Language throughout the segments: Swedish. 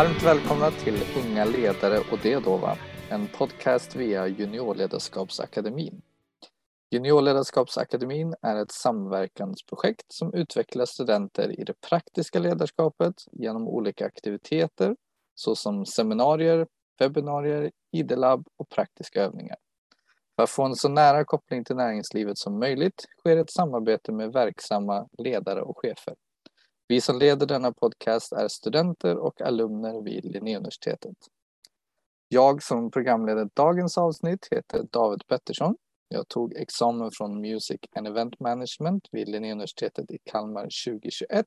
Varmt välkomna till Unga ledare och det då va? En podcast via Juniorledarskapsakademin. Juniorledarskapsakademin är ett samverkansprojekt som utvecklar studenter i det praktiska ledarskapet genom olika aktiviteter såsom seminarier, webbinarier, ID-labb och praktiska övningar. För att få en så nära koppling till näringslivet som möjligt sker ett samarbete med verksamma ledare och chefer. Vi som leder denna podcast är studenter och alumner vid Linnéuniversitetet. Jag som programleder dagens avsnitt heter David Pettersson. Jag tog examen från Music and Event Management vid Linnéuniversitetet i Kalmar 2021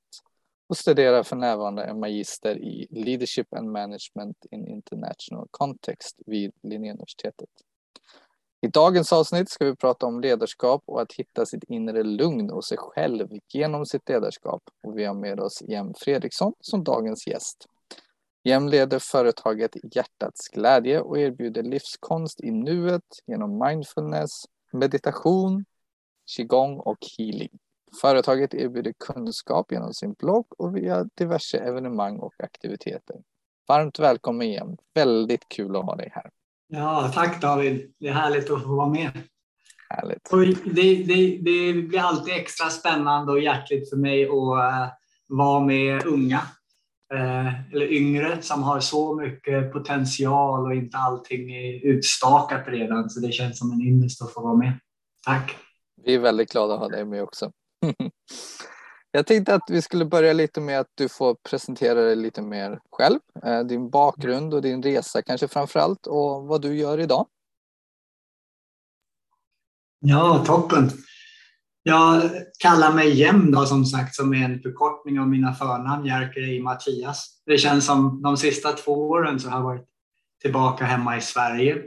och studerar för närvarande en magister i Leadership and Management in International Context vid Linnéuniversitetet. I dagens avsnitt ska vi prata om ledarskap och att hitta sitt inre lugn och sig själv genom sitt ledarskap. Och vi har med oss Jem Fredriksson som dagens gäst. Jem leder företaget Hjärtats glädje och erbjuder livskonst i nuet genom mindfulness, meditation, qigong och healing. Företaget erbjuder kunskap genom sin blogg och via diverse evenemang och aktiviteter. Varmt välkommen igen. Väldigt kul att ha dig här. Ja, tack David. Det är härligt att få vara med. Det, det, det blir alltid extra spännande och hjärtligt för mig att uh, vara med unga uh, eller yngre som har så mycket potential och inte allting är utstakat redan. Så det känns som en ynnest att få vara med. Tack. Vi är väldigt glada att ha dig med också. Jag tänkte att vi skulle börja lite med att du får presentera dig lite mer själv. Eh, din bakgrund och din resa kanske framför allt och vad du gör idag. Ja, toppen. Jag kallar mig Jem då som sagt som är en förkortning av mina förnamn Jerker i Mattias. Det känns som de sista två åren så har jag varit tillbaka hemma i Sverige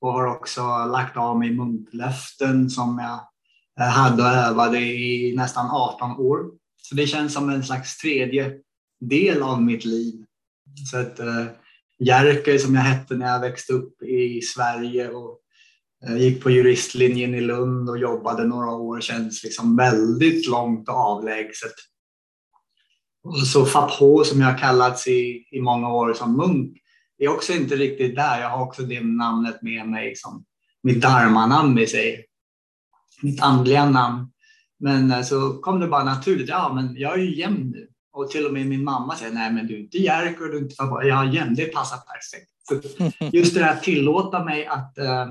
och har också lagt av mig muntlöften som jag hade och övade i nästan 18 år. Så det känns som en slags tredje del av mitt liv. Så att uh, Jerker som jag hette när jag växte upp i Sverige och uh, gick på juristlinjen i Lund och jobbade några år känns liksom väldigt långt och avlägset. Och så Fapho som jag kallats i, i många år som munk är också inte riktigt där. Jag har också det namnet med mig som mitt dharma-namn i sig mitt andliga namn. Men eh, så kom det bara naturligt. Ja, men jag är ju jämn nu. Och till och med min mamma säger nej, men du är inte Jerker och du är inte Fabio. Ja, jämn, det passar perfekt. Så just det här att tillåta mig att äh,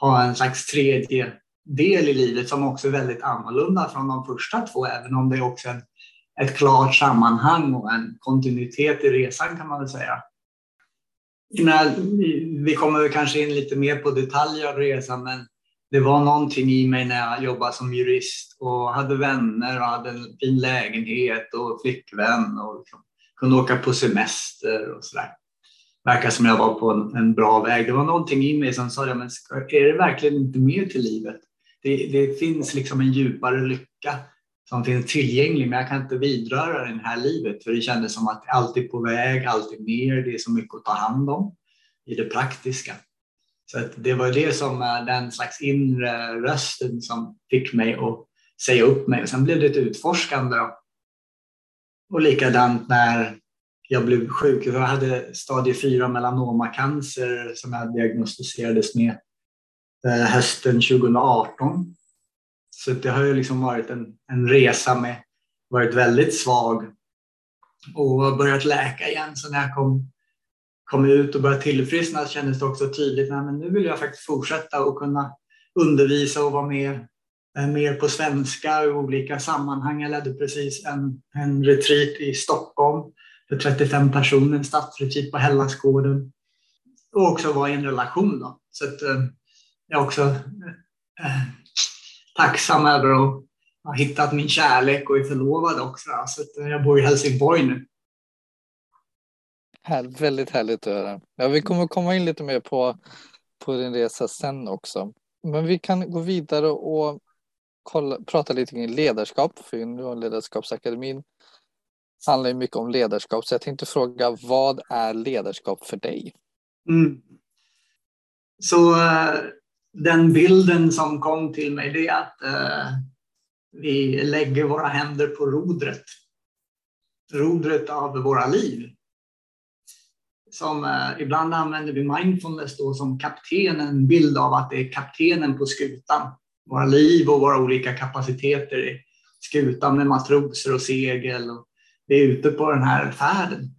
ha en slags tredje del i livet som också är väldigt annorlunda från de första två, även om det är också en, ett klart sammanhang och en kontinuitet i resan kan man väl säga. Innan, vi kommer kanske in lite mer på detaljer av resan, men det var någonting i mig när jag jobbade som jurist och hade vänner och hade en fin lägenhet och flickvän och liksom kunde åka på semester och sådär. Verkar som jag var på en, en, bra väg. Det var någonting i mig som sa, ja, men är det verkligen inte mer till livet? Det, det finns liksom en djupare lycka som finns tillgänglig, men jag kan inte vidröra det här livet för det kändes som att alltid på väg, alltid mer, det är så mycket att ta hand om i det praktiska. Så det var det som eh, den slags inre rösten som fick mig att säga upp mig. Och sen blev det ett utforskande. Och likadant när jag blev sjuk. Jag hade stadie 4 melanomacancer som jag diagnostiserades med eh, hösten 2018. Så det har ju liksom varit en, en resa med varit väldigt svag och börjat läka igen. Så när jag kom kom ut och började tillfriskna kändes det också tydligt att nu vill jag faktiskt fortsätta och kunna undervisa och vara med eh, mer på svenska i olika sammanhang. Jag ledde precis en, en retreat i Stockholm för 35 personer, en stadsretreat på Hellasgården och också vara i en relation. Då. Så att, eh, jag är också eh, tacksam över att ha hittat min kärlek och är förlovad också. Så att, eh, jag bor i Helsingborg nu. Här, väldigt härligt att höra. Ja, vi kommer komma in lite mer på, på din resa sen också. Men vi kan gå vidare och kolla, prata lite kring ledarskap. För nu har Ledarskapsakademin handlar ju mycket om ledarskap. Så jag tänkte fråga, vad är ledarskap för dig? Mm. Så uh, den bilden som kom till mig det är att uh, vi lägger våra händer på rodret. Rodret av våra liv som eh, ibland använder vi mindfulness då som kaptenen, en bild av att det är kaptenen på skutan. Våra liv och våra olika kapaciteter i skutan med matroser och segel. Och vi är ute på den här färden.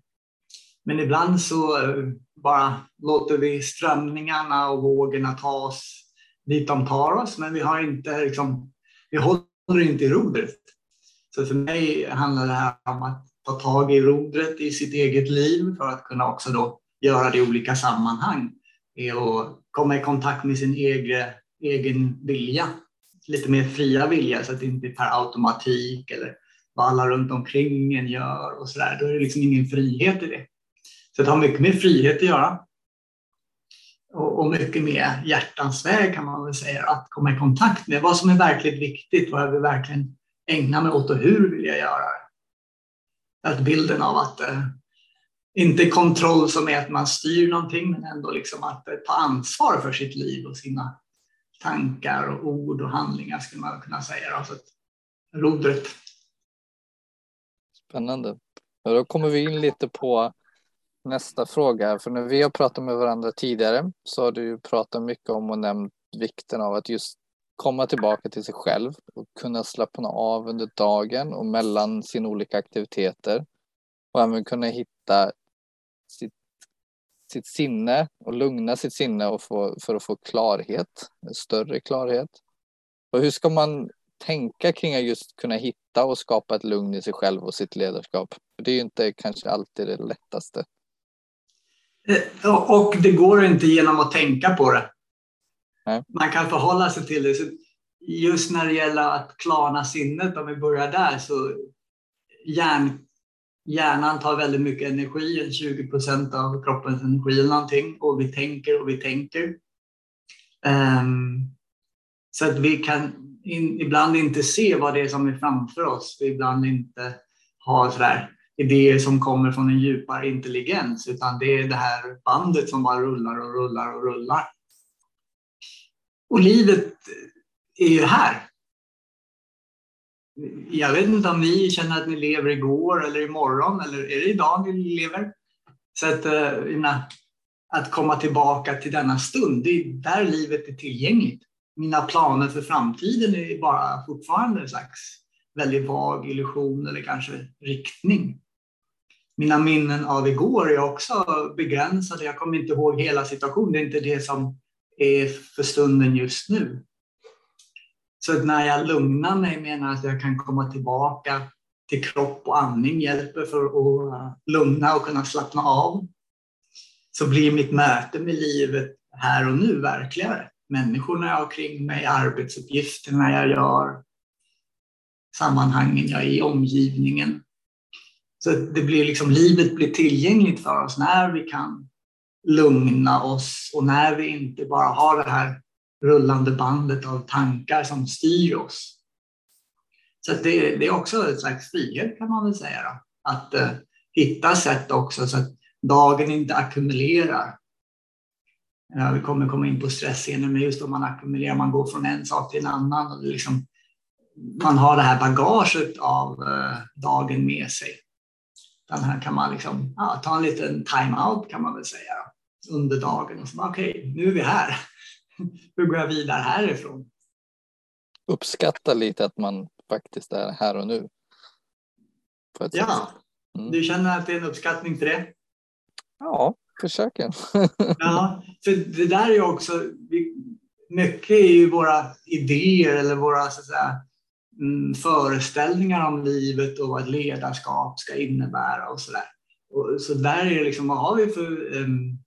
Men ibland så eh, bara låter vi strömningarna och vågorna ta oss dit de tar oss, men vi har inte liksom, vi håller inte i rodret. Så för mig handlar det här om att ta tag i rodret i sitt eget liv för att kunna också då göra det i olika sammanhang. Är att komma i kontakt med sin egen, egen vilja, lite mer fria vilja så att det inte är per automatik eller vad alla runt omkring en gör och så där. Då är det liksom ingen frihet i det. Så det har mycket med frihet att göra. Och, och mycket med hjärtans väg kan man väl säga, att komma i kontakt med vad som är verkligt viktigt, vad jag vill verkligen ägna mig åt och hur vill jag göra det. Att bilden av att eh, inte kontroll som är att man styr någonting, men ändå liksom att eh, ta ansvar för sitt liv och sina tankar och ord och handlingar skulle man kunna säga. Alltså rodret. Spännande. Och då kommer vi in lite på nästa fråga. För när vi har pratat med varandra tidigare så har du pratat mycket om och nämnt vikten av att just komma tillbaka till sig själv och kunna slappna av under dagen och mellan sina olika aktiviteter. Och även kunna hitta sitt, sitt sinne och lugna sitt sinne och få, för att få klarhet, större klarhet. Och hur ska man tänka kring att just kunna hitta och skapa ett lugn i sig själv och sitt ledarskap? För det är ju inte kanske alltid det lättaste. Eh, och det går inte genom att tänka på det. Man kan förhålla sig till det. Så just när det gäller att klarna sinnet, om vi börjar där, så hjärn, hjärnan tar väldigt mycket energi, 20 procent av kroppens energi eller någonting, och vi tänker och vi tänker. Um, så att vi kan in, ibland inte se vad det är som är framför oss. Vi ibland inte har sådär idéer som kommer från en djupare intelligens, utan det är det här bandet som bara rullar och rullar och rullar. Och livet är ju här. Jag vet inte om ni känner att ni lever igår eller imorgon eller är det idag ni lever? Så att, eh, att komma tillbaka till denna stund, det är där livet är tillgängligt. Mina planer för framtiden är bara fortfarande en slags väldigt vag illusion eller kanske riktning mina minnen av igår är också begränsade. Jag kommer inte ihåg hela situationen. Det är inte det som är för stunden just nu. Så när jag lugnar mig menar att jag kan komma tillbaka till kropp och andning hjälper för att eh, lugna och kunna slappna av. Så blir mitt möte med livet här och nu verkligare. Människorna jag har kring mig, arbetsuppgifterna jag gör, sammanhangen jag är i, omgivningen. Så det blir liksom, livet blir tillgängligt för oss när vi kan lugna oss och när vi inte bara har det här rullande bandet av tankar som styr oss. Så det, det är också ett slags frihet kan man väl säga. Då. Att eh, hitta sätt också så att dagen inte ackumulerar. Ja, vi kommer komma in på stress senare, men just om man ackumulerar, man går från en sak till en annan och liksom, man har det här bagaget av eh, dagen med sig. Den här kan man liksom, ja, ta en liten time-out kan man väl säga under dagen. Okej, okay, nu är vi här. Hur går jag vidare härifrån? Uppskatta lite att man faktiskt är här och nu. ja, mm. du känner att det är en uppskattning för det? Ja, försöker. ja, för det där är också, mycket är ju våra idéer eller våra så att säga, Mm, föreställningar om livet och vad ledarskap ska innebära och sådär. Så där är det liksom, vad har vi för um,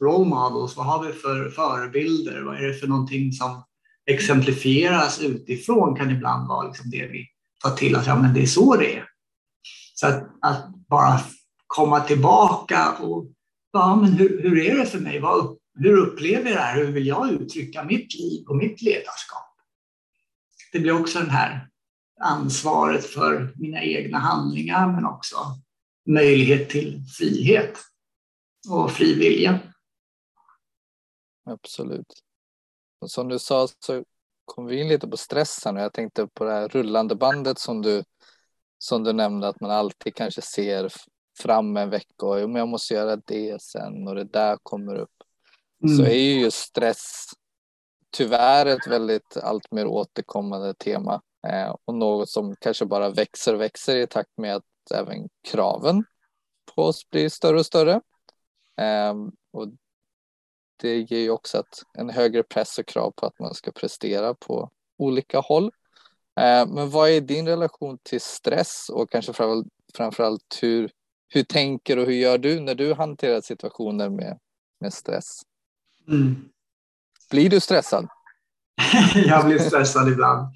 role models? Vad har vi för förebilder? Vad är det för någonting som exemplifieras utifrån kan ibland vara liksom det vi tar till oss. Ja, men det är så det är. Så att, att bara komma tillbaka och ja, men hur, hur är det för mig? Vad, hur upplever jag det här? Hur vill jag uttrycka mitt liv och mitt ledarskap? Det blir också den här ansvaret för mina egna handlingar men också möjlighet till frihet och fri vilja. Absolut. Och som du sa så kom vi in lite på stressen och jag tänkte på det här rullande bandet som du, som du nämnde att man alltid kanske ser fram en vecka och jag måste göra det sen och det där kommer upp. Mm. Så är ju stress tyvärr ett väldigt allt mer återkommande tema eh, och något som kanske bara växer och växer i takt med att även kraven på oss blir större och större. Eh, och det ger ju också ett, en högre press och krav på att man ska prestera på olika håll. Eh, men vad är din relation till stress och kanske framförallt hur, hur tänker och hur gör du när du hanterar situationer med, med stress? Mm. Blir du stressad? jag blir stressad ibland.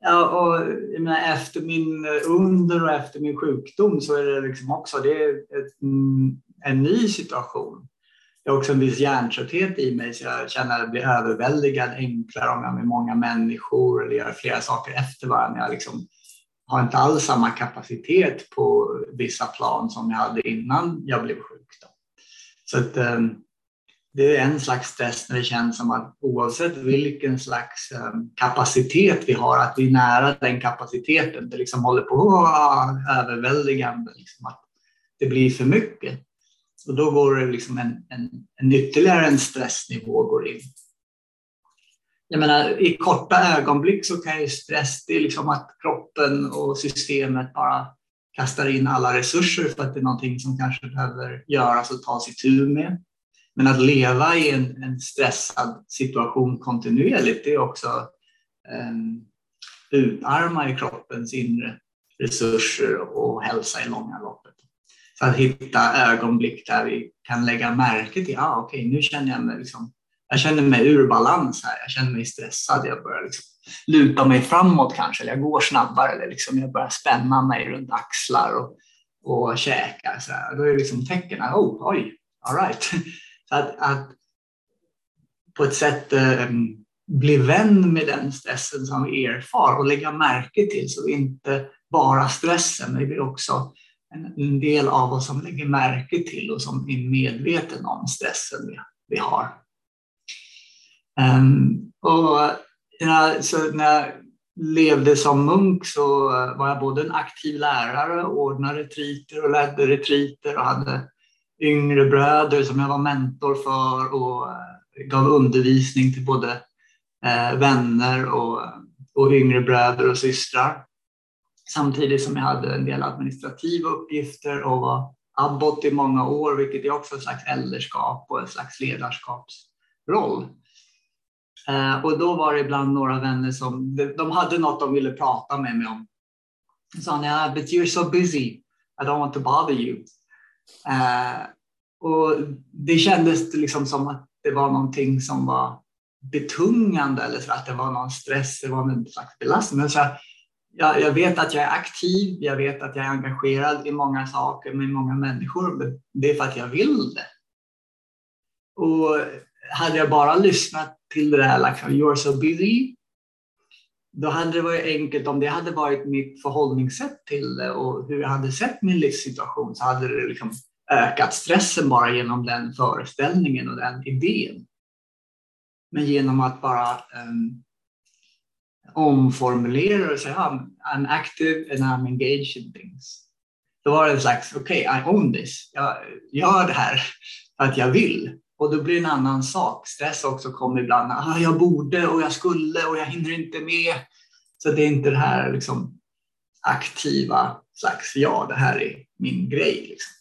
Ja, och jag menar, efter min under och efter min sjukdom så är det liksom också det är ett, en ny situation. Jag har också en viss hjärntrötthet i mig så jag känner att jag blir överväldigad enklare om jag är med många människor eller gör flera saker efter varandra. Jag liksom har inte alls samma kapacitet på vissa plan som jag hade innan jag blev sjuk. Då. Så att, ehm, det är en slags stress när det känns som att oavsett vilken slags ehm, kapacitet vi har, att vi är nära den kapaciteten. Det liksom håller på att överväldigande, liksom att det blir för mycket. Och då går det liksom en, en, en ytterligare en stressnivå går in. Jag menar, I korta ögonblick så kan ju stress, det är liksom att kroppen och systemet bara kastar in alla resurser för att det är någonting som kanske behöver göras och tas itu med. Men att leva i en, en stressad situation kontinuerligt, det är också um, utarma i kroppens inre resurser och hälsa i långa loppet. Så att hitta ögonblick där vi kan lägga märke till, ah, okej, okay, nu känner jag mig liksom, jag känner mig ur balans här, jag känner mig stressad, jag börjar liksom luta mig framåt kanske, eller jag går snabbare, eller liksom jag börjar spänna mig runt axlar och, och käkar. Så här. Då är det liksom tecken, oh, oj, all right. Så att, att på ett sätt um, bli vän med den stressen som vi erfar och lägga märke till så inte bara stressen, men det blir också en del av oss som lägger märke till och som är medveten om stressen vi, har. Ehm, och när, så när jag levde som munk så var jag både en aktiv lärare, ordnade retriter och ledde retriter och hade yngre bröder som jag var mentor för och eh, gav undervisning till både eh, vänner och, och yngre bröder och systrar. Samtidigt som jag hade en del administrativa uppgifter och var abbot i många år, vilket är också en slags äldreskap och en slags ledarskapsroll. Eh, och då var det ibland några vänner som de hade något de ville prata med mig om. De sa, yeah, but you're so busy, I don't want to bother you. Eh, och det kändes liksom som att det var någonting som var betungande eller så att det var någon stress, det var någon slags belastning. Men så här, jag, jag, vet att jag är aktiv, jag vet att jag är engagerad i många saker med många människor. Men det är för att jag vill det. Och hade jag bara lyssnat till det där liksom, you're so busy, då hade det varit enkelt om det hade varit mitt förhållningssätt till det och hur jag hade sett min livssituation så hade det liksom ökat stressen bara genom den föreställningen och den idén. Men genom att bara um, omformulera och säga I'm active and I'm engaged in things. Då var det en slags, okej, okay, I own this. Jag gör det här för att jag vill. Och då blir det en annan sak. Stress också kommer ibland. Ah, jag borde och jag skulle och jag hinner inte med. Så det är inte det här liksom, aktiva slags, ja, det här är min grej. Liksom.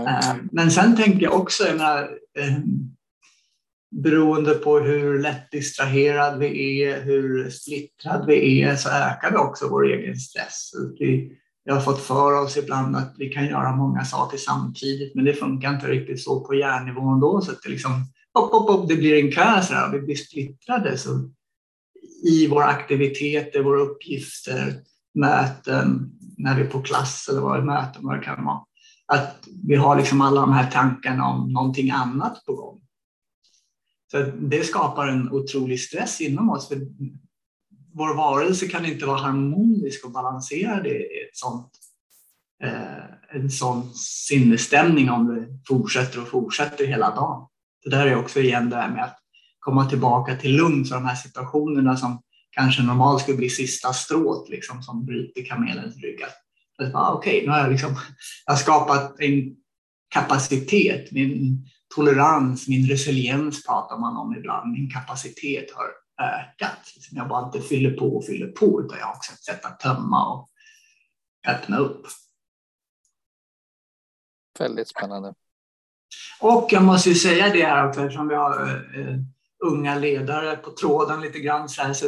Mm. Men sen tänker jag också, jag menar, ehm, beroende på hur lätt distraherad vi är, hur splittrad vi är, så ökar vi också vår egen stress. Vi, vi har fått för oss ibland att vi kan göra många saker samtidigt, men det funkar inte riktigt så på hjärnnivån då, så att det liksom, hopp, hopp, hopp, det blir en kö, så här, vi blir splittrade. Så I våra aktiviteter, våra uppgifter, möten, när vi är på klass eller vad möten vad det kan vara. Att vi har liksom alla de här tankarna om någonting annat på gång. Så det skapar en otrolig stress inom oss. För vår varelse kan inte vara harmonisk och balanserad i ett sånt, eh, en sån sinnesstämning om det fortsätter och fortsätter hela dagen. Det där är också igen det här med att komma tillbaka till lugn för de här situationerna som kanske normalt skulle bli sista strået liksom, som bryter kamelens rygg. Ah, okej, okay, nu har jag, liksom, jag har skapat en kapacitet, min tolerans, min resiliens pratar man om ibland. Min kapacitet har ökat. Jag bara inte fyller på och fyller på, utan jag har också ett sätt att tömma och öppna upp. Väldigt spännande. Och jag måste ju säga det här också eftersom vi har uh, unga ledare på tråden lite grann. Så, här, så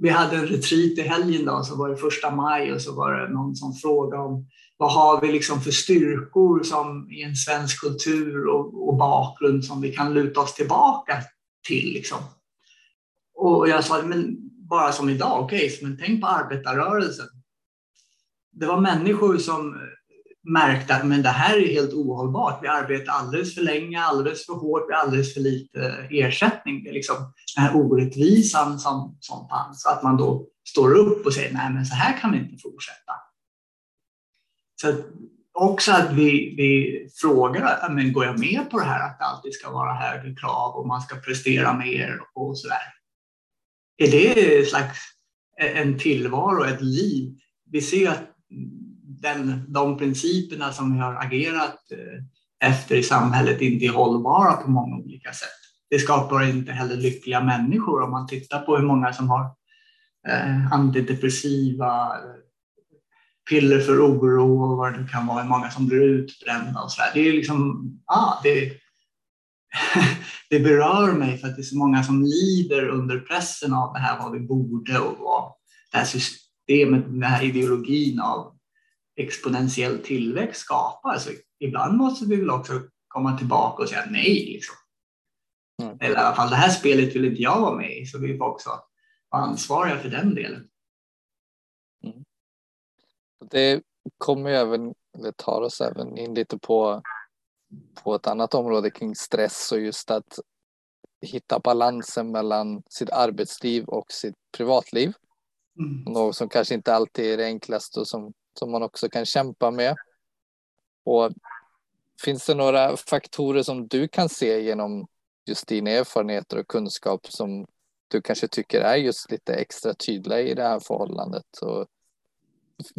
vi hade en retreat i helgen då, så var det första maj och så var det någon som frågade om vad har vi liksom för styrkor som i en svensk kultur och, och bakgrund som vi kan luta oss tillbaka till. Liksom. Och jag sa, men bara som idag, okej, okay, men tänk på arbetarrörelsen. Det var människor som eh, märkte att men det här är helt ohållbart. Vi arbetar alldeles för länge, alldeles för hårt, vi har alldeles för lite ersättning. Det är liksom den här orättvisan som, som fanns. Att man då står upp och säger nej men så här kan vi inte fortsätta. Så också att vi, vi frågar, men går jag med på det här att det alltid ska vara högre krav och man ska prestera mer och så där. Är det en slags en tillvaro, ett liv? Vi ser att den, de principerna som vi har agerat efter i samhället inte är hållbara på många olika sätt. Det skapar inte heller lyckliga människor om man tittar på hur många som har eh, antidepressiva, piller för oro och vad det kan vara, hur många som blir utbrända och så där. Det är liksom, ah, det, det berör mig för att det är så många som lider under pressen av det här vad vi borde och vad det här systemet, den här ideologin av exponentiell tillväxt skapar. Så ibland måste vi väl också komma tillbaka och säga nej. Liksom. Mm. Eller i alla fall det här spelet vill inte jag vara med i, så vi får också vara ansvariga för den delen. Det kommer ju även, eller tar oss även in lite på, på ett annat område kring stress och just att hitta balansen mellan sitt arbetsliv och sitt privatliv. Mm. Något som kanske inte alltid är det enklaste och som som man också kan kämpa med. Och finns det några faktorer som du kan se genom just dina erfarenheter och kunskap som du kanske tycker är just lite extra tydliga i det här förhållandet? Och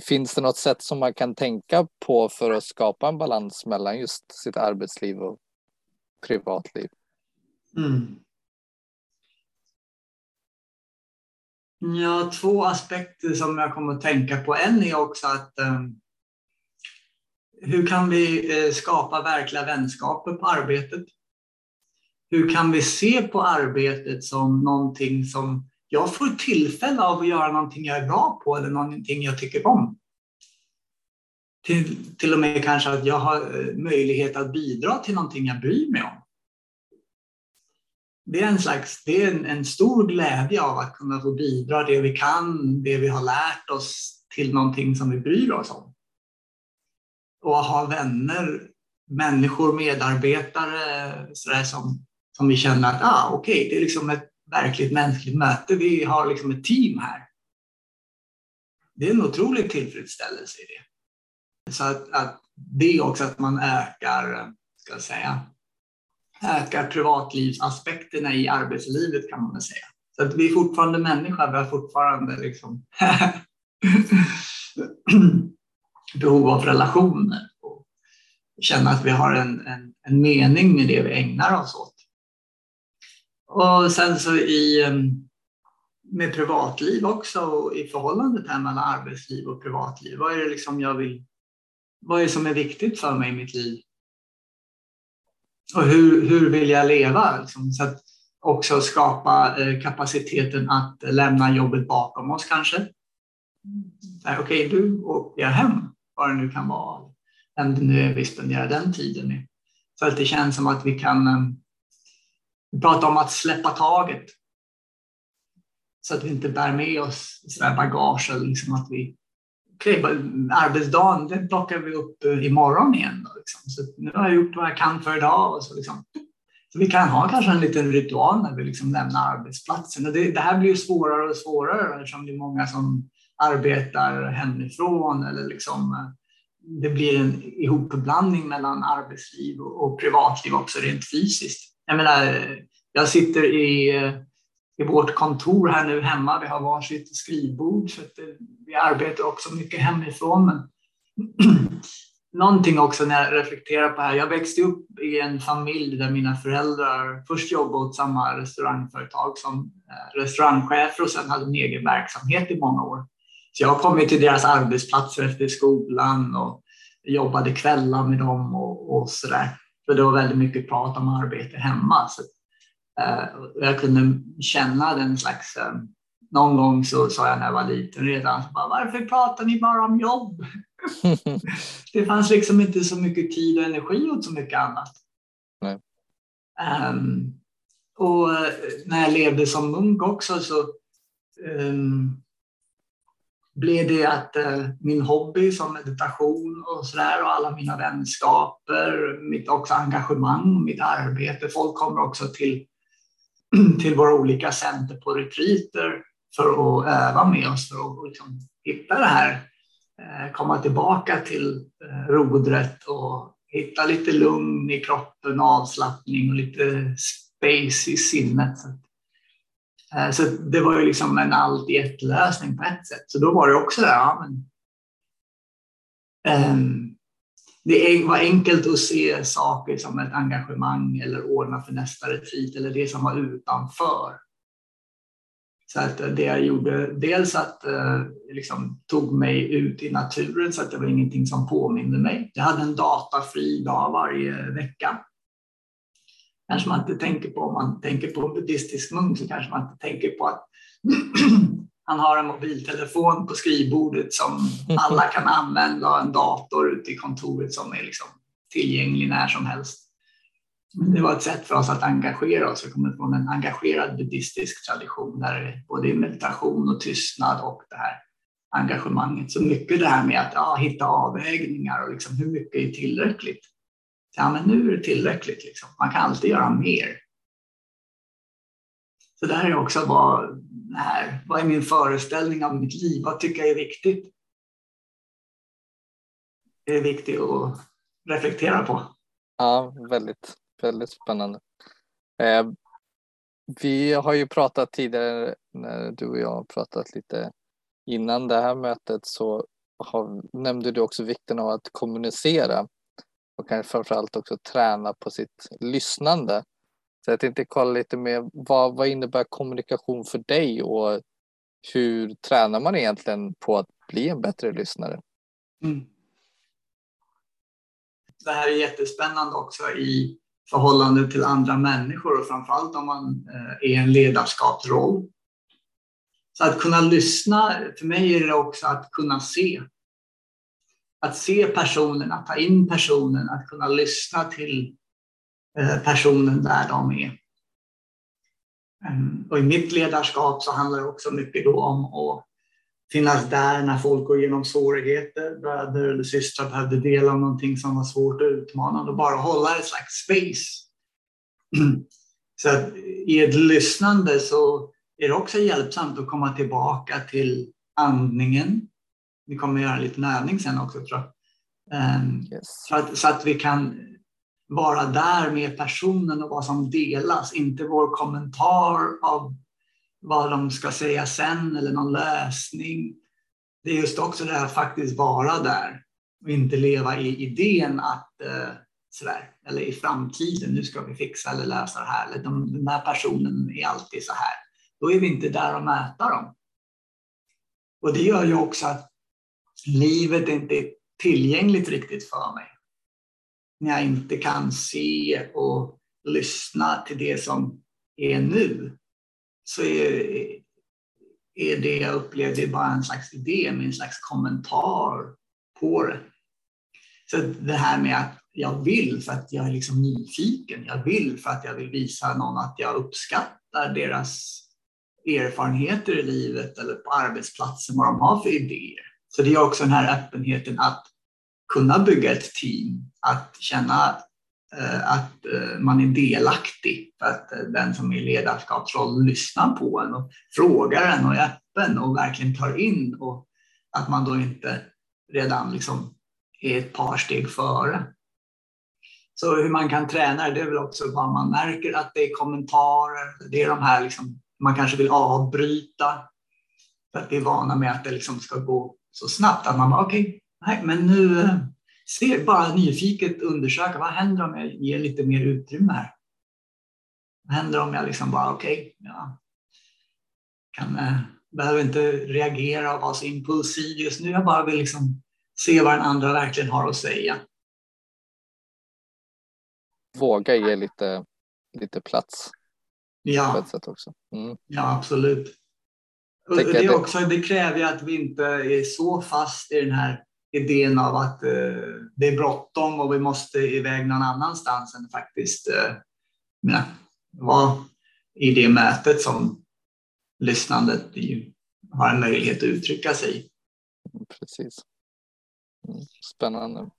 finns det något sätt som man kan tänka på för att skapa en balans mellan just sitt arbetsliv och privatliv? Mm. Ja, två aspekter som jag kommer att tänka på. En är också att um, hur kan vi uh, skapa verkliga vänskaper på arbetet? Hur kan vi se på arbetet som någonting som jag får tillfälle av att göra någonting jag är bra på eller någonting jag tycker om? Till, till och med kanske att jag har eh, möjlighet att bidra till någonting jag bryr mig om det är en slags, det är en, en, stor glädje av att kunna få bidra det vi kan, det vi har lärt oss till någonting som vi bryr oss om. Och att ha vänner, människor, medarbetare sådär som, som vi känner att ah, okej, okay, det är liksom ett verkligt mänskligt möte. Vi har liksom ett team här. Det är en otrolig tillfredsställelse i det. Så att, att det är också att man ökar, ska jag säga, ökar privatlivsaspekterna i arbetslivet kan man väl säga. Så att vi är fortfarande människa, vi har fortfarande liksom behov av relationer och känna att vi har en, en, en, mening med det vi ägnar oss åt. Och sen så i, med privatliv också i förhållandet här mellan arbetsliv och privatliv. Vad är det liksom jag vill? Vad är det som är viktigt för mig i mitt liv? och hur, hur vill jag leva? Liksom, så att också skapa eh, kapaciteten att lämna jobbet bakom oss kanske. Okej, okay, du åker hem, vad det nu kan vara, vem det nu är vi spenderar den tiden med. Så att det känns som att vi kan vi pratar om att släppa taget. Så att vi inte bär med oss sådär bagage, liksom att vi okay, arbetsdagen den plockar vi upp eh, imorgon igen. Då, liksom. Så nu har jag gjort vad jag kan för idag. Och så, liksom. så vi kan ha kanske en liten ritual när vi liksom lämnar arbetsplatsen. Och det, det här blir ju svårare och svårare eftersom det är många som arbetar hemifrån eller liksom, eh, det blir en ihopblandning mellan arbetsliv och privatliv också rent fysiskt. Jag menar, jag sitter i i vårt kontor här nu hemma. Vi har varsitt skrivbord så att eh, vi arbetar också mycket hemifrån. Men någonting också när jag reflekterar på det här. Jag växte upp i en familj där mina föräldrar först jobbade åt samma restaurangföretag som eh, restaurangchefer och sen hade en egen verksamhet i många år. Så jag kom till deras arbetsplatser efter skolan och jobbade kvällar med dem och, och så där. För det var väldigt mycket prat om arbete hemma. Så, eh, jag kunde känna den slags eh, någon gång så sa jag när jag var liten redan, bara, varför pratar ni bara om jobb? det fanns liksom inte så mycket tid och energi åt så mycket annat. Um, och när jag levde som munk också så um, blev det att eh, min hobby som meditation och sådär och alla mina vänskaper, mitt också engagemang, mitt arbete. Folk kommer också till, till våra olika center på retreater för att öva med oss för att liksom hitta det här, eh, komma tillbaka till eh, rodret och hitta lite lugn i kroppen, avslappning och lite space i sinnet. Eh, så det var ju liksom en allt i ett lösning på ett sätt. Så då var det också där, ja, men, um, det var enkelt att se saker som ett engagemang eller ordna för nästa retreat eller det som var utanför. Så att det jag gjorde, dels att eh, liksom, tog mig ut i naturen så att det var ingenting som påminde mig. Jag hade en datafri dag varje vecka. Kanske man inte tänker på, om man tänker på en buddhistisk munk så kanske man inte tänker på att han har en mobiltelefon på skrivbordet som alla kan använda och en dator ute i kontoret som är liksom tillgänglig när som helst. Det var ett sätt för oss att engagera oss. Vi kommer från en engagerad buddhistisk tradition där det både är meditation och tystnad och det här engagemanget. Så mycket det här med att ja, hitta avvägningar och liksom hur mycket är tillräckligt? Ja, men nu är det tillräckligt. Liksom. Man kan alltid göra mer. Så det här är också vad, här, vad är min föreställning av mitt liv? Vad tycker jag är viktigt? Det är viktigt att reflektera på. Ja, väldigt väldigt spännande. Eh, vi har ju pratat tidigare när du och jag har pratat lite innan det här mötet så har, nämnde du också vikten av att kommunicera och kanske framförallt också träna på sitt lyssnande. Så jag tänkte kolla lite mer, vad, vad innebär kommunikation för dig och hur tränar man egentligen på att bli en bättre lyssnare? Mm. Det här är jättespännande också i förhållande till andra människor och framförallt om man eh, är i en ledarskapsroll. Så att kunna lyssna, för mig är det också att kunna se. Att se personen, att ta in personen, att kunna lyssna till eh, personen där de är. Ehm, och i mitt ledarskap så handlar det också mycket då om att finnas där när folk går igenom svårigheter. Bröder eller systrar behövde dela någonting som var svårt och utmanande och bara hålla ett slags space. Så att i ett lyssnande så är det också hjälpsamt att komma tillbaka till andningen. Vi kommer göra en liten övning sen också tror jag. Ehm, yes. Så, att, så att vi kan vara där med personen och vad som delas, inte vår kommentar av vad de ska säga sen eller någon lösning. Det är just också det här att faktiskt vara där och inte leva i idén att eh, sådär, eller i framtiden, nu ska vi fixa eller lösa det här, eller de, den här personen är alltid så här. Då är vi inte där och mäta dem. Och det gör ju också att livet inte är tillgängligt riktigt för mig. När jag inte kan se och lyssna till det som är nu så är, är det jag upplevde bara en slags idé, med en slags kommentar på det. Så det här med att jag vill för att jag är liksom nyfiken, jag vill för att jag vill visa någon att jag uppskattar deras erfarenheter i livet eller på arbetsplatsen, vad de har för idéer. Så det är också den här öppenheten att kunna bygga ett team, att känna eh, att eh, man är delaktig att eh, den som är i ledarskapsroll lyssnar på en och frågar en och är öppen och verkligen tar in och att man då inte redan liksom är ett par steg före. Så hur man kan träna det är väl också vad man märker att det är kommentarer, det är de här liksom, man kanske vill avbryta för att vi är vana med att det liksom ska gå så snabbt att man bara okej, okay, Nej, men nu eh, ser bara nyfiket undersöka vad händer om jag ger lite mer utrymme här? Vad händer om jag liksom bara okej, okay, ja, kan, eh, behöver inte reagera och vara så impulsiv just nu. Jag bara vill liksom se vad den andra verkligen har att säga. Våga ge lite, lite plats. Ja. På ett sätt också. Mm. ja, absolut. Det, är också, det kräver ju att vi inte är så fast i den här idén av att eh, det är bråttom och vi måste iväg någon annanstans än faktiskt eh, vara i det mötet som lyssnandet har en möjlighet att uttrycka sig. Precis. Mm, spännande.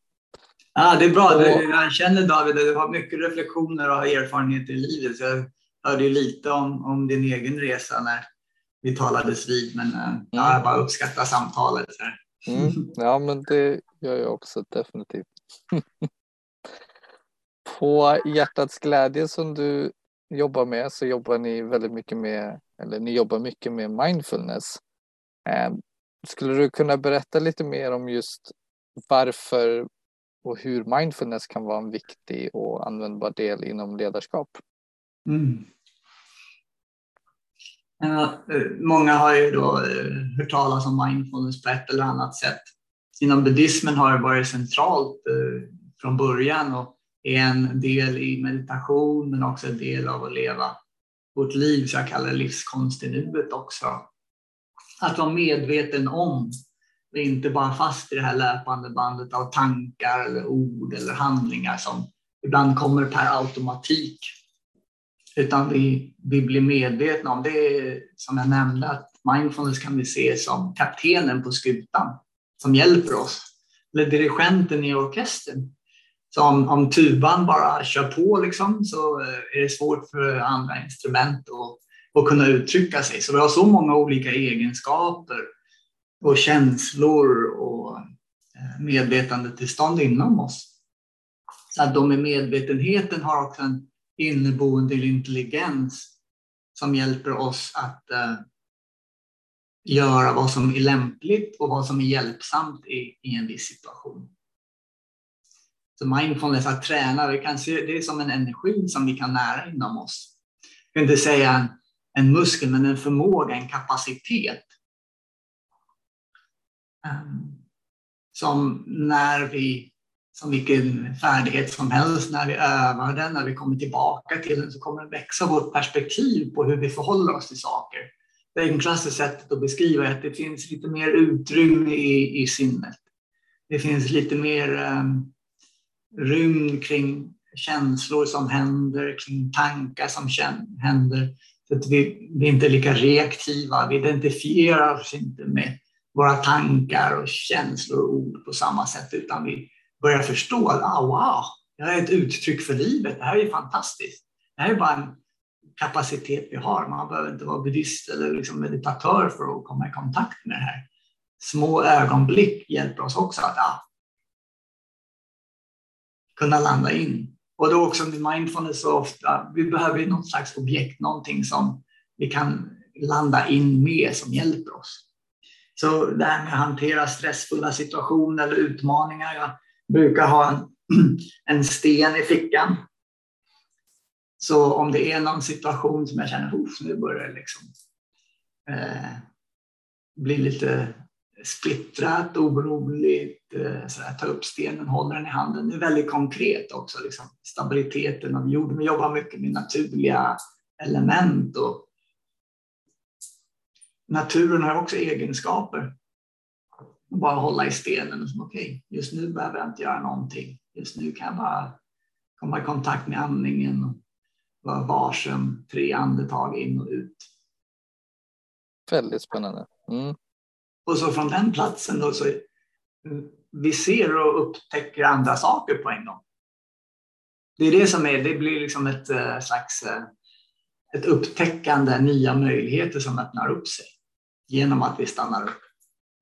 Ja, det är bra. Och... Jag känner David att du har mycket reflektioner och erfarenheter i livet. Jag hörde lite om, om din egen resa när vi talades vid, men eh, mm. jag bara uppskattar samtalet. Mm. Ja, men det gör jag också definitivt. På Hjärtats glädje som du jobbar med så jobbar ni väldigt mycket med, eller ni jobbar mycket med mindfulness. Eh, skulle du kunna berätta lite mer om just varför och hur mindfulness kan vara en viktig och användbar del inom ledarskap? Mm. Eh, många har ju då eh, hört talas om mindfulness på ett eller annat sätt. Inom buddhismen har det varit centralt eh, från början och är en del i meditation men också en del av att leva vårt liv, så jag kallar det livskonst i nuet också. Att vara medveten om och inte bara fast i det här löpande bandet av tankar eller ord eller handlingar som ibland kommer per automatik utan vi, vi blir medvetna om det. Som jag nämnde, att mindfulness kan vi se som kaptenen på skutan som hjälper oss. Eller dirigenten i orkestern. Så om, om tuban bara kör på liksom, så eh, är det svårt för andra instrument att, att kunna uttrycka sig. Så vi har så många olika egenskaper och känslor och eh, medvetandetillstånd inom oss. Så att de med medvetenheten har också en inneboende intelligens som hjälper oss att uh, göra vad som är lämpligt och vad som är hjälpsamt i, i en viss situation. Så mindfulness, att träna, det, kan se, det är som en energi som vi kan nära inom oss. Jag kan inte säga en, en muskel, men en förmåga, en kapacitet. Um, som när vi som vilken färdighet som helst. När vi övar den, när vi kommer tillbaka till den så kommer det växa vårt perspektiv på hur vi förhåller oss till saker. Det enklaste sättet att beskriva är att det finns lite mer utrymme i, i sinnet. Det finns lite mer ehm, um, rymd kring känslor som händer, kring tankar som händer. Så att vi, vi är inte lika reaktiva, vi identifierar oss inte med våra tankar och känslor och ord på samma sätt, utan vi börjar förstå att ah, wow, det här är ett uttryck för livet. Det här är fantastiskt. Det här är bara en kapacitet vi har. Man behöver inte vara buddhist eller liksom meditatör för att komma i kontakt med det här. Små ögonblick hjälper oss också att ah, kunna landa in. Och då också med mindfulness så ofta, vi behöver något slags objekt, någonting som vi kan landa in med som hjälper oss. Så det här med att hantera stressfulla situationer eller utmaningar. Jag brukar ha en, en sten i fickan. Så om det är någon situation som jag känner, att nu börjar det liksom, eh, bli lite splittrat, oroligt, eh, sådär, ta upp stenen, hålla den i handen. Det är väldigt konkret också, liksom, stabiliteten av jorden. Vi jobbar mycket med naturliga element och naturen har också egenskaper bara hålla i stenen. Och okej, okay, just nu behöver jag inte göra någonting. Just nu kan jag bara komma i kontakt med andningen och vara varsam. Tre andetag in och ut. Väldigt spännande. Mm. Och så från den platsen då så vi ser och upptäcker andra saker på en gång. Det är det som är, det blir liksom ett eh, slags eh, ett upptäckande, nya möjligheter som öppnar upp sig genom att vi stannar upp.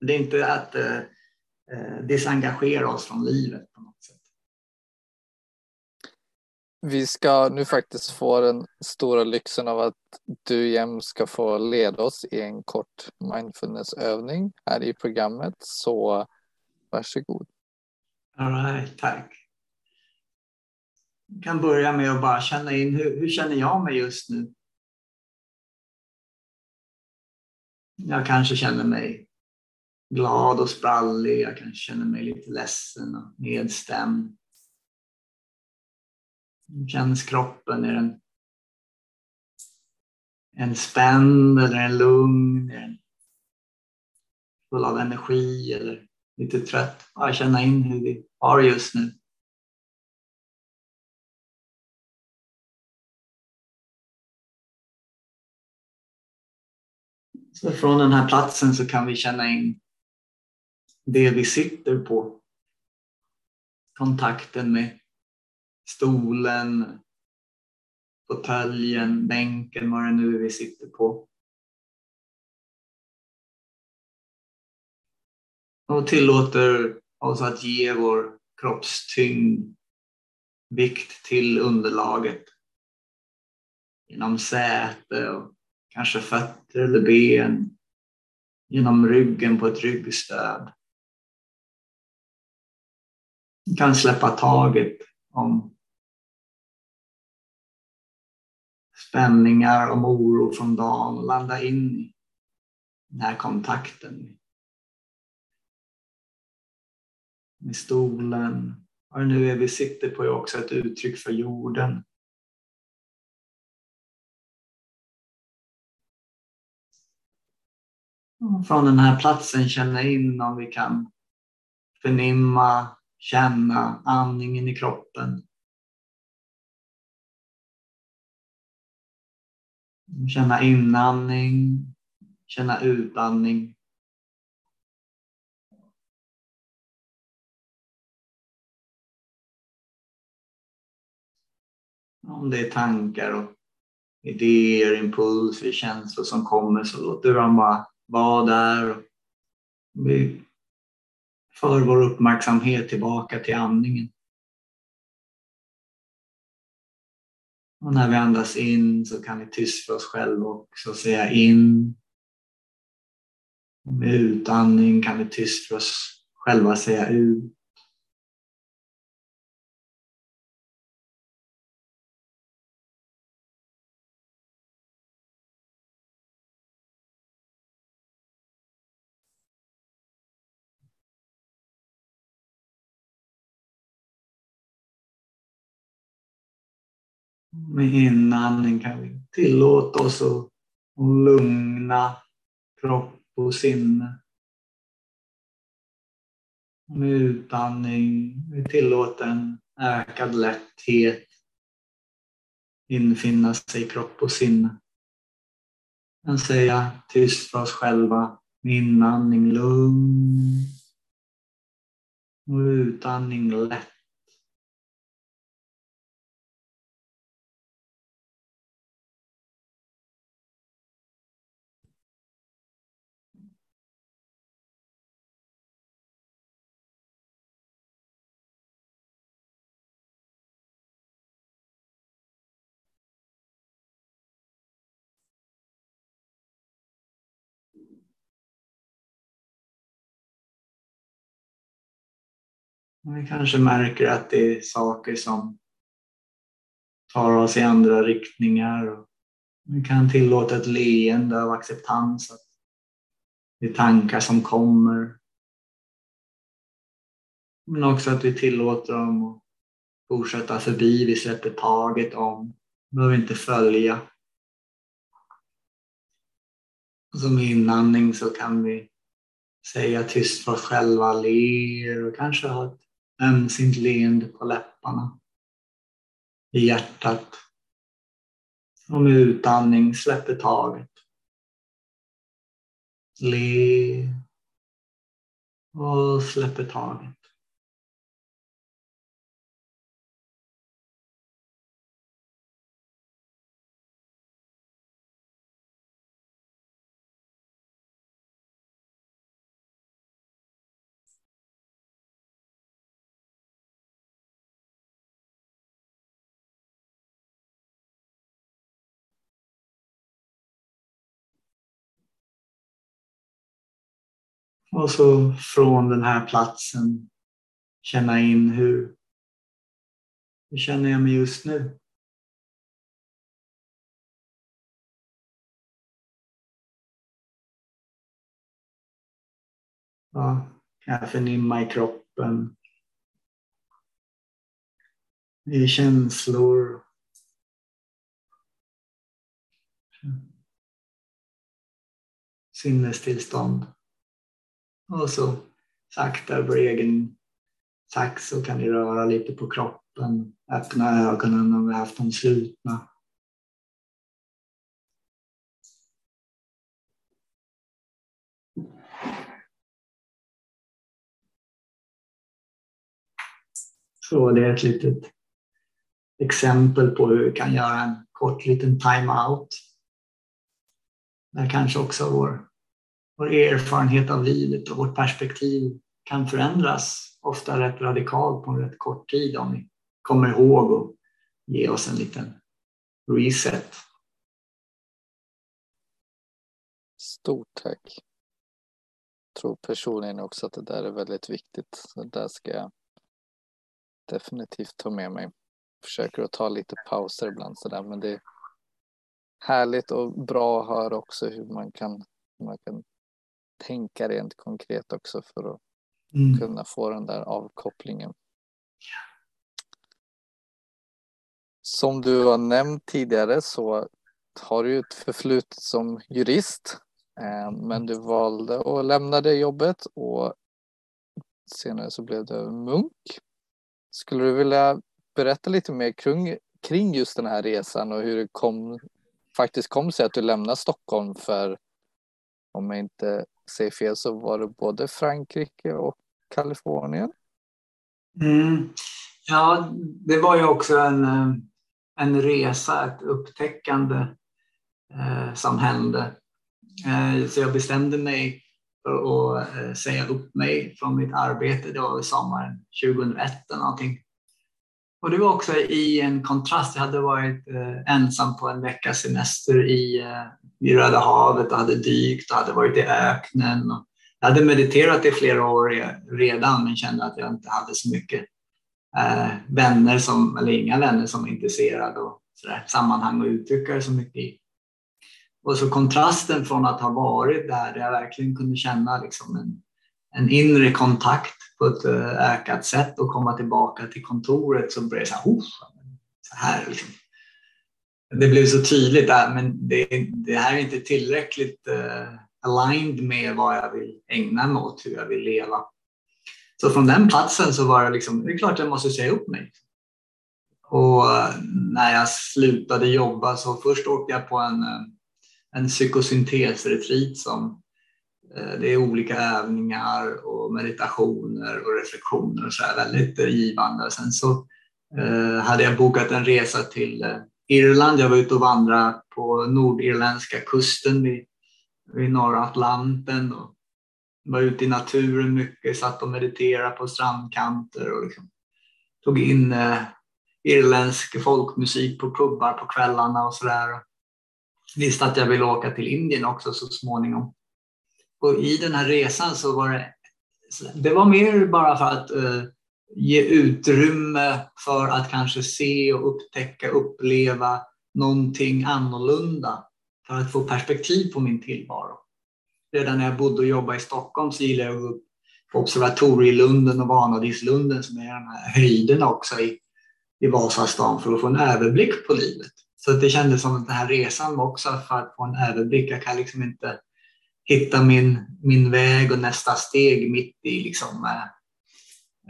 Det är inte att eh, eh, desengagera oss från livet på något sätt. Vi ska nu faktiskt få den stora lyxen av att du Jem ska få leda oss i en kort mindfulnessövning här i programmet. Så Varsågod. All right, tack. Jag kan börja med att bara känna in hur, hur känner jag mig just nu? Jag kanske känner mig glad och sprallig. Jag kanske känner mig lite ledsen och nedstämd. Hur känns kroppen? Är den en spänd eller en lugn? Är den full av energi eller lite trött? Bara känna in hur vi har just nu. Så från den här platsen så kan vi känna in det vi sitter på. Kontakten med stolen, fåtöljen, bänken, vad det nu är vi sitter på. Och tillåter oss att ge vår kroppstyngd vikt till underlaget. Genom säte och kanske fötter eller ben. Genom ryggen på ett ryggstöd. Kan släppa taget om spänningar, om oro från dagen och landa in i den här kontakten med stolen. Vad det nu är vi sitter på är också ett uttryck för jorden. från den här platsen känna in om vi kan förnimma, känna andningen i kroppen. Känna inandning, känna utandning. Om det är tankar och idéer, impulser, känslor som kommer så låter dem bara vara där. Vi för vår uppmärksamhet tillbaka till andningen. Och när vi andas in så kan vi tyst för oss själva också säga in. Med utandning kan vi tyst för oss själva säga ut. Med inandning kan vi tillåta oss att lugna kropp och sinne. Med utandning vi tillåter en ökad lätthet infinna sig i kropp och sinne. Men säga tyst för oss själva med inandning lugn och utandning lätt. Vi kanske märker att det är saker som tar oss i andra riktningar. Vi kan tillåta ett leende av acceptans. Att det är tankar som kommer. Men också att vi tillåter dem att fortsätta förbi. Vi släpper taget om. Vi behöver inte följa. Som inandning så kan vi säga tyst för oss själva, ler och kanske ha ett ömsint leende på läpparna, i hjärtat. Och med utandning släpper taget. Le och släpper taget. Och så från den här platsen känna in hur, hur känner jag mig just nu? Ja, kan jag förnimma i kroppen? I känslor? Sinnestillstånd. Och så sakta över egen takt så kan ni röra lite på kroppen, öppna ögonen om vi haft dem slutna. Så det är ett litet exempel på hur vi kan göra en kort liten time-out. Där kanske också vår, vår erfarenhet av livet och vårt perspektiv kan förändras, ofta rätt radikalt på en rätt kort tid om vi kommer ihåg och ge oss en liten reset. Stort tack. Jag tror personligen också att det där är väldigt viktigt. Så där ska jag definitivt ta med mig. Försöker att ta lite pauser ibland sådär men det är härligt och bra att höra också hur man kan, hur man kan tänka rent konkret också för att mm. kunna få den där avkopplingen. Som du har nämnt tidigare så har du ett förflutet som jurist eh, men du valde att lämna det jobbet och senare så blev du munk. Skulle du vilja berätta lite mer kring, kring just den här resan och hur det kom, faktiskt kom sig att du lämnade Stockholm för, om jag inte säger fel, så var det både Frankrike och Kalifornien? Mm. Ja, det var ju också en, eh, en resa, ett upptäckande eh, som hände. Eh, så jag bestämde mig för att eh, säga upp mig från mitt arbete. Det var sommaren 2001 eller någonting. Och det var också i en kontrast. Jag hade varit eh, ensam på en veckas semester i, eh, i Röda havet och hade dykt och hade varit i öknen. Jag hade mediterat i flera år redan men kände att jag inte hade så mycket eh, vänner, som, eller inga vänner som var intresserade och sådär, sammanhang och uttrycka det så mycket i. Och så kontrasten från att ha varit där, där jag verkligen kunde känna liksom en, en inre kontakt på ett eh, ökat sätt och komma tillbaka till kontoret så började det så här, så här liksom. Det blev så tydligt där, men det, det här är inte tillräckligt uh, aligned med vad jag vill ägna mig åt, hur jag vill leva. Så från den platsen så var det liksom, det är klart jag måste säga upp mig. Och eh, när jag slutade jobba så först åkte jag på en, en psykosyntesretreat som Eh, det är olika övningar och meditationer och reflektioner och så här, väldigt givande. Sen så eh, hade jag bokat en resa till eh, Irland. Jag var ute och vandrade på nordirländska kusten vid, vid norra Atlanten och var ute i naturen mycket, satt och mediterade på strandkanter och liksom tog in irländsk folkmusik på pubbar på kvällarna och sådär. Visste att jag ville åka till Indien också så småningom. Och i den här resan så var det, det var mer bara för att uh, ge utrymme för att kanske se och upptäcka, uppleva någonting annorlunda. För att få perspektiv på min tillvaro. Redan när jag bodde och jobbade i Stockholm så gillade jag att gå upp på Observatorielunden och Vanadislunden som är de här höjderna också i, i Vasastan för att få en överblick på livet. Så det kändes som att den här resan var också för att få en överblick. Jag kan liksom inte hitta min, min väg och nästa steg mitt i liksom, eh,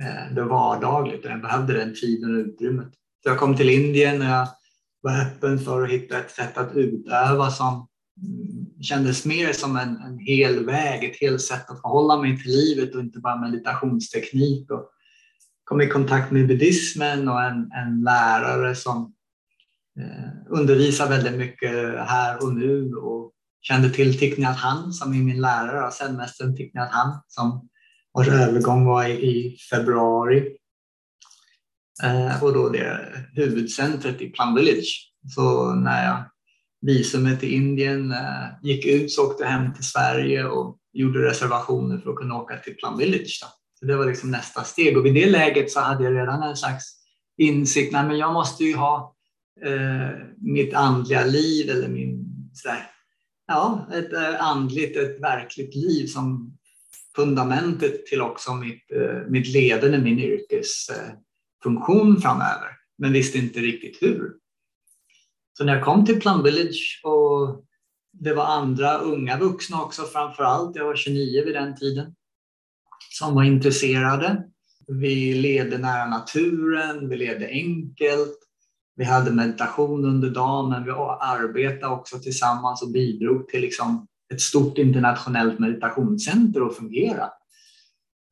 eh det vardagligt. Jag behövde den tiden och utrymmet. Så jag kom till Indien och jag var öppen för att hitta ett sätt att utöva som mm, kändes mer som en, en hel väg, ett helt sätt att förhålla mig till livet och inte bara meditationsteknik. Och kom i kontakt med buddhismen och en, en lärare som eh, undervisar väldigt mycket här och nu och kände till Thich Nhat Hanh som är min lärare, zenmästaren Thich Nhat Hanh som vars övergång var i, i februari. Eh, och då det huvudcentret i Plum Village. Så när jag visumet till Indien eh, gick ut så åkte jag hem till Sverige och gjorde reservationer för att kunna åka till Plum Village. Då. Så det var liksom nästa steg och vid det läget så hade jag redan en slags insikt, nej men jag måste ju ha eh, mitt andliga liv eller min sådär, ja, ett eh, andligt, ett verkligt liv som fundamentet till också mitt, eh, mitt ledande, min yrkesfunktion eh, framöver, men visste inte riktigt hur. Så när jag kom till Plum Village och det var andra unga vuxna också framför allt, jag var 29 vid den tiden, som var intresserade. Vi levde nära naturen, vi levde enkelt, vi hade meditation under dagen, men vi arbetade också tillsammans och bidrog till liksom ett stort internationellt meditationscenter att fungera.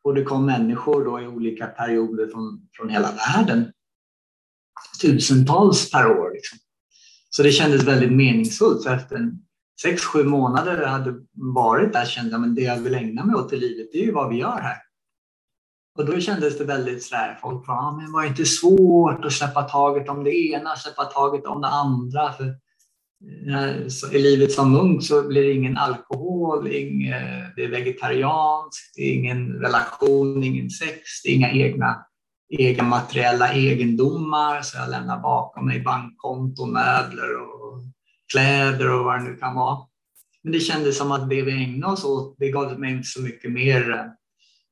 Och det kom människor då i olika perioder från, från hela världen. Tusentals per år. Liksom. Så det kändes väldigt meningsfullt. Så efter en sex, sju månader jag hade varit där kände jag att det jag vill ägna mig åt i livet, det är ju vad vi gör här. Och då kändes det väldigt sådär, folk bara, ah, men var det inte svårt att släppa taget om det ena, släppa taget om det andra? För eh, i livet som munk så blir det ingen alkohol, inget, eh, det är vegetarianskt, det är ingen relation, ingen sex, det är inga egna, egna materiella egendomar. Så jag lämnar bakom mig bankkonton, möbler och kläder och vad det nu kan vara. Men det kändes som att det vi ägnade oss åt, det gav mig inte så mycket mer eh,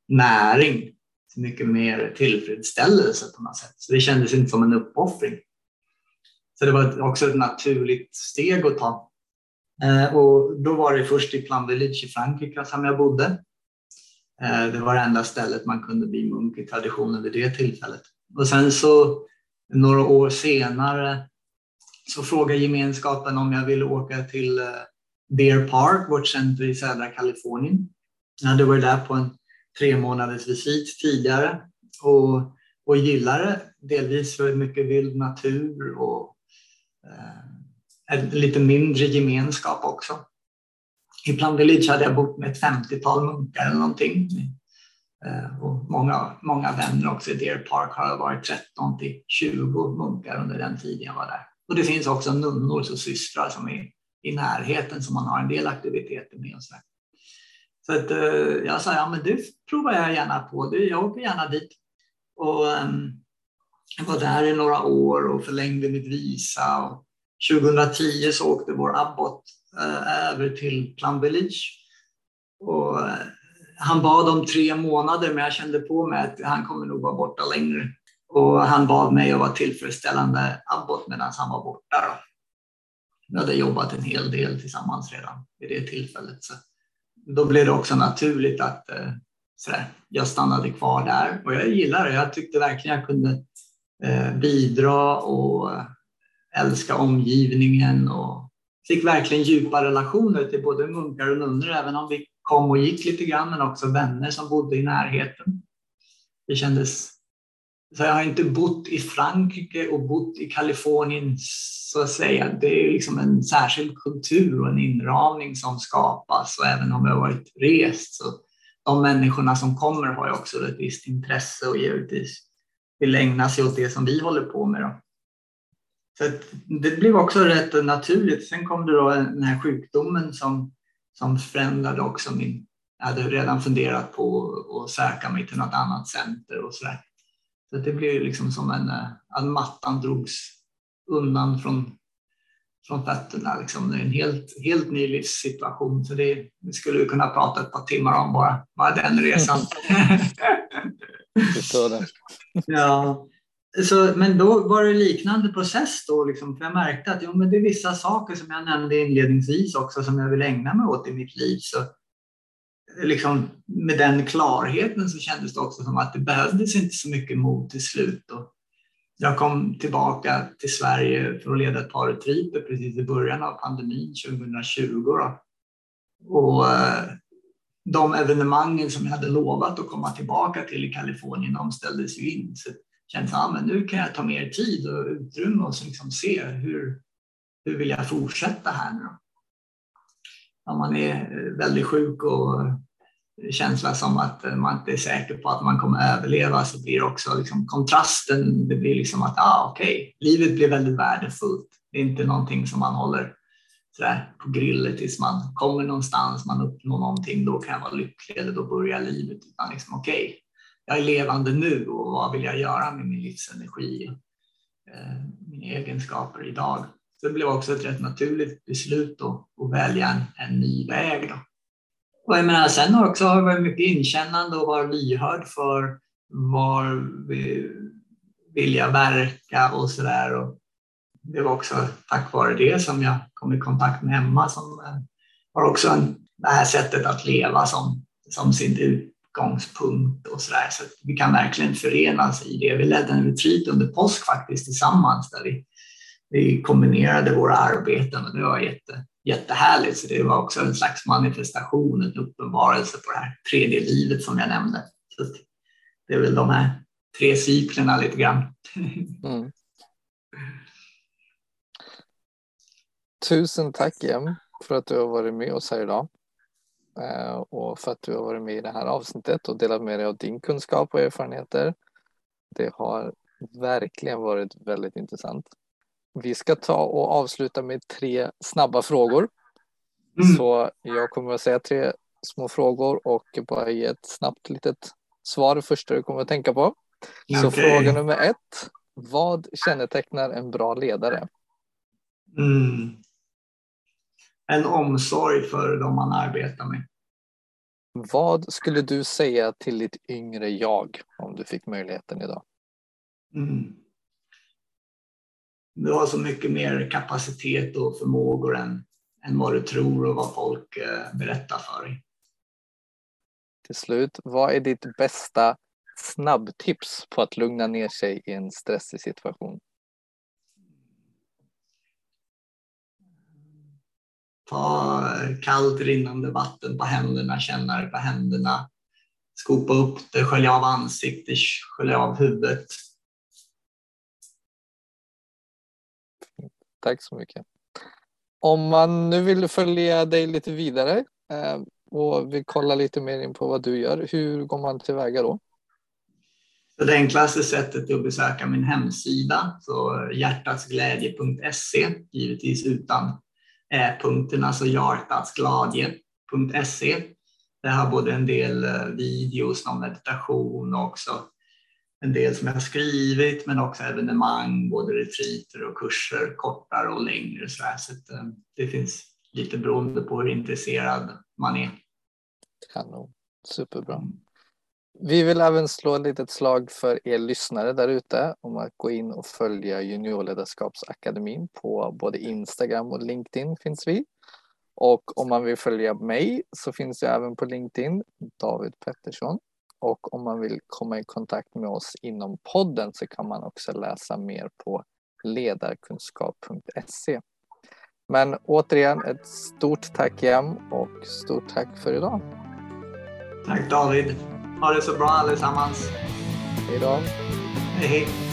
näring, så mycket mer tillfredsställelse på något sätt. Så det kändes inte som en uppoffring. Så det var också ett naturligt steg att ta. Eh, och då var det först i Plum Village i Frankrike som jag bodde. Eh, det var det enda stället man kunde bli munk i traditionen vid det tillfället. Och sen så några år senare så frågade gemenskapen om jag ville åka till eh, Deer Park, vårt center i södra Kalifornien. Jag hade varit där på en tre månaders visit tidigare och, och det, delvis för mycket vild natur och eh, lite mindre gemenskap också. I Plum Village hade jag bott med ett 50-tal munkar eller någonting. Eh, och många, många vänner också. I Deer Park har varit 13 till 20 munkar under den tiden jag var där. Och det finns också nunnor och systrar som är i närheten som man har en del aktiviteter med. Och så så att, eh, jag sa, ja men det provar jag gärna på. Jag åker gärna dit. Och, ehm, jag var där i några år och förlängde mitt visa. Och 2010 så åkte vår abbot eh, över till Plum Village. Och, eh, han bad om tre månader men jag kände på mig att han kommer nog vara borta längre. Och han bad mig att vara tillfredsställande abbot medan han var borta. Då. Vi hade jobbat en hel del tillsammans redan vid det tillfället. Så då blev det också naturligt att eh, sådär, jag stannade kvar där. Och jag gillar det. Jag tyckte verkligen jag kunde eh, bidra och eh, älska omgivningen och fick verkligen djupa relationer till både munkar och nunnor, även om vi kom och gick lite grann, men också vänner som bodde i närheten. Det kändes så jag har inte bott i Frankrike och bott i Kalifornien så att säga. Det är liksom en särskild kultur och en inramning som skapas och även om jag har varit rest så de människorna som kommer har ju också ett visst intresse och givetvis vill ägna sig åt det som vi håller på med. Då. Så det blev också rätt naturligt. Sen kom det då den här sjukdomen som, som förändrade också min... Jag hade redan funderat på att söka mig till något annat center och så där. Så det blev liksom som en, eh, att mattan drogs undan från, från fötterna. Liksom. Det är en helt, helt ny livssituation. Så det, det skulle vi kunna prata ett par timmar om bara, bara den resan. Förstår det. ja. Så, men då var det liknande process då, liksom, för jag märkte att jo, men det är vissa saker som jag nämnde inledningsvis också som jag vill ägna mig åt i mitt liv. Så liksom, med den klarheten så kändes det också som att det behövdes inte så mycket mod till slut. Och jag kom tillbaka till Sverige för att leda ett par retriter precis i början av pandemin 2020. Då. Och eh, de evenemangen som jag hade lovat att komma tillbaka till i Kalifornien, de ställdes ju in. Så jag kände att ah, ja, nu kan jag ta mer tid och utrymme och liksom se hur, hur vill jag fortsätta här nu. Om man är eh, väldigt sjuk och eh, känsla som att eh, man inte är säker på att man kommer överleva så blir också liksom kontrasten, det blir liksom att ah, okej, okay, livet blir väldigt värdefullt. Det är inte någonting som man håller sådär, på grillet tills man kommer någonstans, man uppnår någonting, då kan jag vara lycklig eller då börjar livet. Utan liksom, okej, okay, jag är levande nu och vad vill jag göra med min livsenergi, mina egenskaper idag. Så det blev också ett rätt naturligt beslut att, att välja en, en ny väg. Då. Och jag menar, sen har också har varit mycket inkännande och varit lyhörd för var vi vill jag verka och sådär. Det var också tack vare det som jag kom i kontakt med Emma som har också en, det här sättet att leva som, som sin utgångspunkt och sådär. Så vi kan verkligen förenas i det. Vi ledde en retreat under påsk faktiskt tillsammans där vi, vi kombinerade våra arbeten och det var jätte, jättehärligt. Så det var också en slags manifestation, en uppenbarelse på det här tredje livet som jag nämnde. Så det är väl de här tre cyklerna lite grann. Mm. Tusen tack Jem för att du har varit med oss här idag eh, och för att du har varit med i det här avsnittet och delat med dig av din kunskap och erfarenheter. Det har verkligen varit väldigt intressant. Vi ska ta och avsluta med tre snabba frågor. Mm. Så jag kommer att säga tre små frågor och bara ge ett snabbt litet svar det första du kommer att tänka på. Okay. Så fråga nummer ett. Vad kännetecknar en bra ledare? Mm. En omsorg för de man arbetar med. Vad skulle du säga till ditt yngre jag om du fick möjligheten idag? Mm. Du har så mycket mer kapacitet och förmågor än, än vad du tror och vad folk eh, berättar för dig. Till slut, vad är ditt bästa snabbtips på att lugna ner sig i en stressig situation? Ta kallt rinnande vatten på händerna, känna det på händerna. Skopa upp det, skölja av ansiktet, skölja av huvudet. Tack så mycket. Om man nu vill följa dig lite vidare eh, och vill kolla lite mer in på vad du gör, hur går man tillväga då? Så det enklaste sättet är att besöka min hemsida, så hjärtatsglädje.se, givetvis utan eh, punkten, alltså hjärtatsglädje.se. Det har både en del eh, videos om meditation och också en del som jag har skrivit, men också evenemang, både retreater och kurser, kortare och längre. Så, så eh, det finns lite beroende på hur intresserad man är. Kanon, superbra. Vi vill även slå ett litet slag för er lyssnare där ute om att gå in och följa Juniorledarskapsakademin på både Instagram och LinkedIn finns vi. Och om man vill följa mig så finns jag även på LinkedIn, David Pettersson. Och om man vill komma i kontakt med oss inom podden så kan man också läsa mer på ledarkunskap.se. Men återigen ett stort tack igen och stort tack för idag. Tack David. Ha det så bra allesammans. Hej då. Hej hej.